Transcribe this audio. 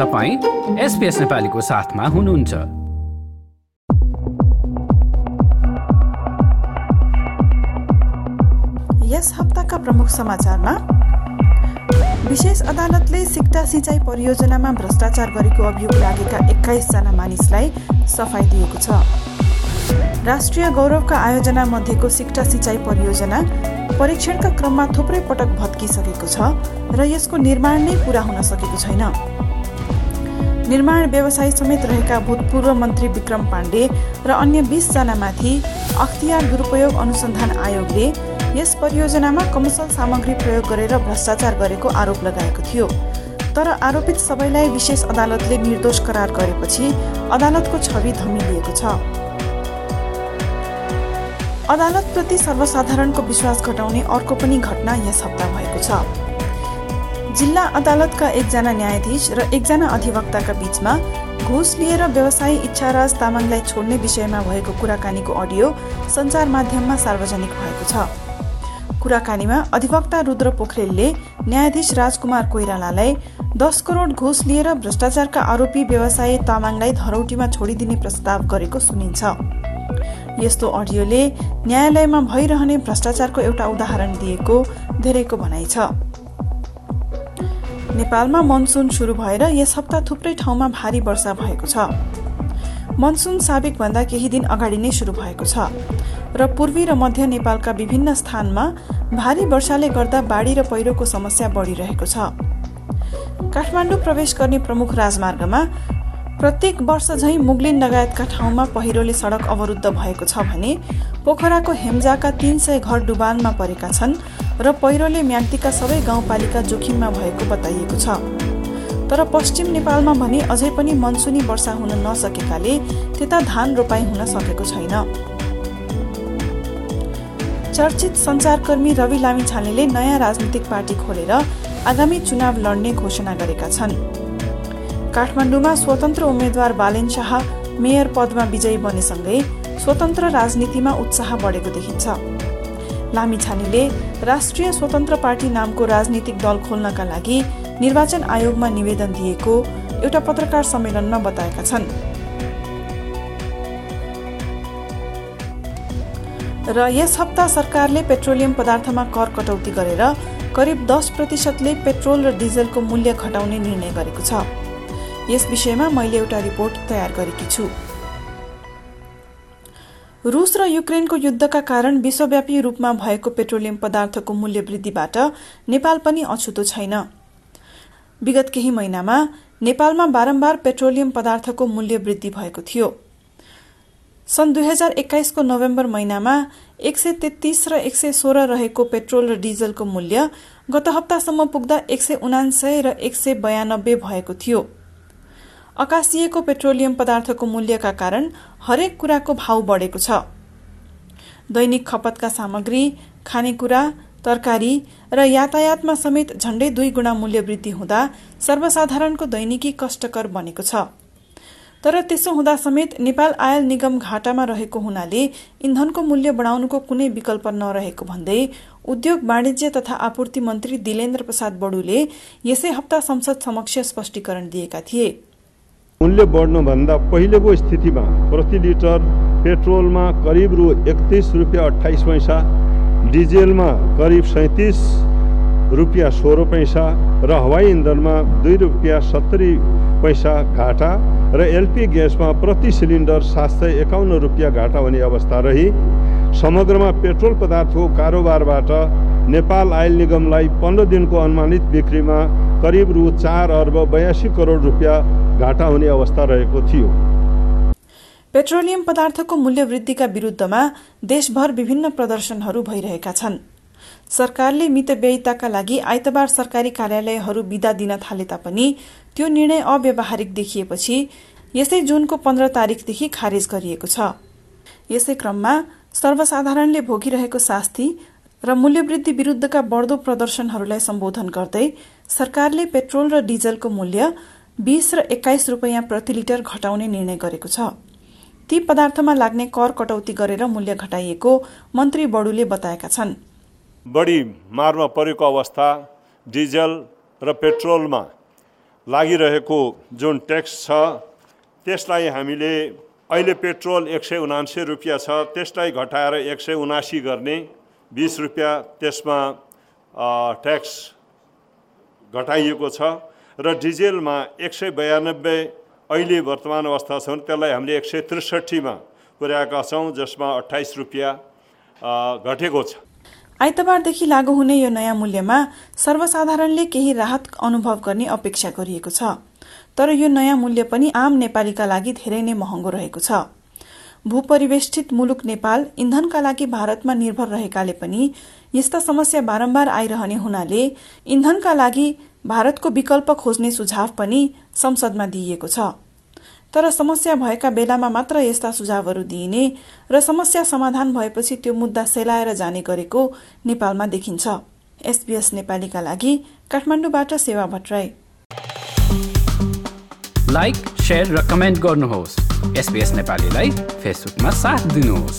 तपाईँ एसपिएस नेपालीको साथमा हुनुहुन्छ। यस हप्ताका प्रमुख समाचारमा विशेष अदालतले सिक्टा सिँचाइ परियोजनामा भ्रष्टाचार गरेको अभियोग लागेका एक्काइसजना मानिसलाई सफाई दिएको छ। राष्ट्रिय गौरवका आयोजना मध्येको सिक्टा सिँचाइ परियोजना परीक्षणका क्रममा थुप्रै पटक भत्किसकेको छ र यसको निर्माण नै पूरा हुन सकेको छैन। निर्माण व्यवसाय समेत रहेका भूतपूर्व मन्त्री विक्रम पाण्डे र अन्य बिसजनामाथि अख्तियार दुरुपयोग अनुसन्धान आयोगले यस परियोजनामा कमर्सल सामग्री प्रयोग गरेर भ्रष्टाचार गरेको आरोप लगाएको थियो। तर आरोपित सबैलाई विशेष अदालतले निर्दोष करार गरेपछि अदालतको छवि धमिलिएको छ। अदालतप्रति सर्वसाधारणको विश्वास घटाउने अर्को पनि घटना यस हप्ता भएको छ। जिल्ला अदालतका एकजना न्यायाधीश र एकजना अधिवक्ताका बीचमा घुस लिएर व्यवसायी इच्छाराज तामाङलाई छोड्ने विषयमा भएको कुराकानीको अडियो सञ्चार माध्यममा सार्वजनिक भएको छ। कुराकानीमा अधिवक्ता रुद्र पोखरेलले न्यायाधीश राजकुमार कोइरालालाई दस करोड घुस लिएर भ्रष्टाचारका आरोपी व्यवसायी तामाङलाई धरौटीमा छोडिदिने प्रस्ताव गरेको सुनिन्छ। यस्तो अडियोले न्यायालयमा भइरहने भ्रष्टाचारको एउटा उदाहरण दिएको धेरैको भनाइ छ। नेपालमा मनसुन सुरु भएर यस हप्ता थुप्रै ठाउँमा भारी वर्षा भएको छ। मनसुन साबिकभन्दा केही दिन अगाडि नै सुरु भएको छ। र पूर्वी र मध्य नेपालका विभिन्न स्थानमा भारी वर्षाले गर्दा बाढी र पहिरोको समस्या बढिरहेको छ। काठमाडौँ प्रवेश गर्ने प्रमुख राजमार्गमा प्रत्येक वर्ष झैँ मुगलिन लगायतका ठाउँमा पहिरोले सडक अवरुद्ध भएको छ भने पोखराको हेम्जाका तीन सय घर डुबानमा परेका छन् र पहिरोले म्याग्दीका सबै गाउँपालिका जोखिममा भएको बताइएको छ। तर पश्चिम नेपालमा भने अझै पनि मनसुनी वर्षा हुन नसकेकाले त्यता धान रोपाई हुन सकेको छैन। चर्चित सञ्चारकर्मी रवि लामिछानेले नयाँ राजनीतिक पार्टी खोलेर आगामी चुनाव लड्ने घोषणा गरेका छन्। काठमाडौँमा स्वतन्त्र उम्मेद्वार बालेन शाह मेयर पदमा विजयी बनेसँगै स्वतन्त्र राजनीतिमा उत्साह बढेको देखिन्छ। लामिछानेले राष्ट्रिय स्वतन्त्र पार्टी नामको राजनीतिक दल खोल्नका लागि निर्वाचन आयोगमा निवेदन दिएको एउटा पत्रकार सम्मेलनमा बताएका छन्। र यस हप्ता सरकारले पेट्रोलियम पदार्थमा कर कटौती गरेर करिब दस प्रतिशतले पेट्रोल र डिजलको मूल्य घटाउने निर्णय गरेको छ। यस विषयमा मैले एउटा रिपोर्ट तयार गरेकी छु। रुस र युक्रेनको युद्धका कारण विश्वव्यापी रूपमा भएको पेट्रोलियम पदार्थको मूल्य वृद्धिबाट नेपाल पनि अछुतो छैन। विगत केही महिनामा नेपालमा बारम्बार पेट्रोलियम पदार्थको मूल्य वृद्धि भएको थियो। सन् दुई हजार एक्काइसको नोभेम्बर महिनामा एक सय तेत्तीस र एक सय सोह्र रहेको पेट्रोल र डिजलको मूल्य गत हप्तासम्म पुग्दा एक सय उनासय र एक सय बयानब्बे भएको थियो। अकासिएको पेट्रोलियम पदार्थको मूल्यका कारण हरेक कुराको भाव बढेको छ। दैनिक खपतका सामग्री खानेकुरा तरकारी र यातायातमा समेत झण्डै दुई गुणा मूल्य वृद्धि हुँदा सर्वसाधारणको दैनिकी कष्टकर बनेको छ। तर त्यसो हुँदा समेत नेपाल आयल निगम घाटामा रहेको हुनाले इन्धनको मूल्य बढाउनुको कुनै विकल्प नरहेको भन्दै उद्योग वाणिज्य तथा आपूर्ति मन्त्री दिलेन्द्र प्रसाद बडुले यसै हप्ता संसद समक्ष स्पष्टीकरण दिएका थिए। मूल्य बढ्नुभन्दा पहिलेको स्थितिमा प्रति लिटर पेट्रोलमा करिब रु एकतिस रुपियाँ अठाइस पैसा डिजेलमा करिब सैतिस रुपियाँ सोह्र पैसा र हवाई इन्धनमा दुई रुपियाँ सत्तरी पैसा घाटा र एलपी ग्यासमा प्रति सिलिन्डर सात सय एकाउन्न रुपियाँ घाटा हुने अवस्था रही। समग्रमा पेट्रोल पदार्थको कारोबारबाट नेपाल आयल निगमलाई पन्ध्र दिनको अनुमानित बिक्रीमा करिब रु चार अर्ब बयासी करोड रुपियाँ घाटा हुने अवस्था रहेको थियो। पेट्रोलियम पदार्थको मूल्य वृद्धिका विरूद्धमा देशभर विभिन्न प्रदर्शनहरू भइरहेका छन्। सरकारले मितव्ययिताका लागि आइतबार सरकारी कार्यालयहरू विदा दिन थाले तापनि त्यो निर्णय अव्यवहारिक देखिएपछि यसै जुनको पन्ध्र तारिकदेखि खारेज गरिएको छ। यसै क्रममा सर्वसाधारणले भोगिरहेको शास्ति र मूल्यवृद्धि विरूद्धका बढ्दो प्रदर्शनहरूलाई सम्बोधन गर्दै सरकारले पेट्रोल र डिजलको मूल्य बीस र एक्काइस रुपियाँ प्रति लिटर घटाउने निर्णय गरेको छ। ती पदार्थमा लाग्ने कर कटौती गरेर मूल्य घटाइएको मन्त्री बडुले बताएका छन्। बढी मारमा परेको अवस्था डिजल र पेट्रोलमा लागिरहेको जुन ट्याक्स छ त्यसलाई हामीले अहिले पेट्रोल एक सय उनान्सय रुपियाँ छ त्यसलाई घटाएर एक सय उनासी गर्ने बिस रुपियाँ त्यसमा ट्याक्स घटाइएको छ। र डिजेलमा एक सय बयानब्बे अहिले वर्तमान अवस्था छ त्यसलाई हामीले एक सय त्रिसठीमा पुर्याएका छौँ जसमा अठाइस रुपियाँ घटेको छ। आइतबारदेखि लागू हुने यो नयाँ मूल्यमा सर्वसाधारणले केही राहत अनुभव गर्ने अपेक्षा गरिएको छ। तर यो नयाँ मूल्य पनि आम नेपालीका लागि धेरै नै महँगो रहेको छ। भूपरिवेष्ठित मुलुक नेपाल इन्धनका लागि भारतमा निर्भर रहेकाले पनि यस्ता समस्या बारम्बार आइरहने हुनाले इन्धनका लागि भारतको विकल्प खोज्ने सुझाव पनि संसदमा दिइएको छ। तर समस्या भएका बेलामा मात्र यस्ता सुझावहरू दिइने र समस्या समाधान भएपछि त्यो मुद्दा सेलाएर जाने गरेको नेपालमा देखिन्छ। एसबीएस नेपालीका लागि काठमाडौँबाट सेवा भट्टराई। लाइक र कमेन्ट गर्नुहोस्। एसपिएस नेपालीलाई फेसबुकमा साथ दिनुहोस्।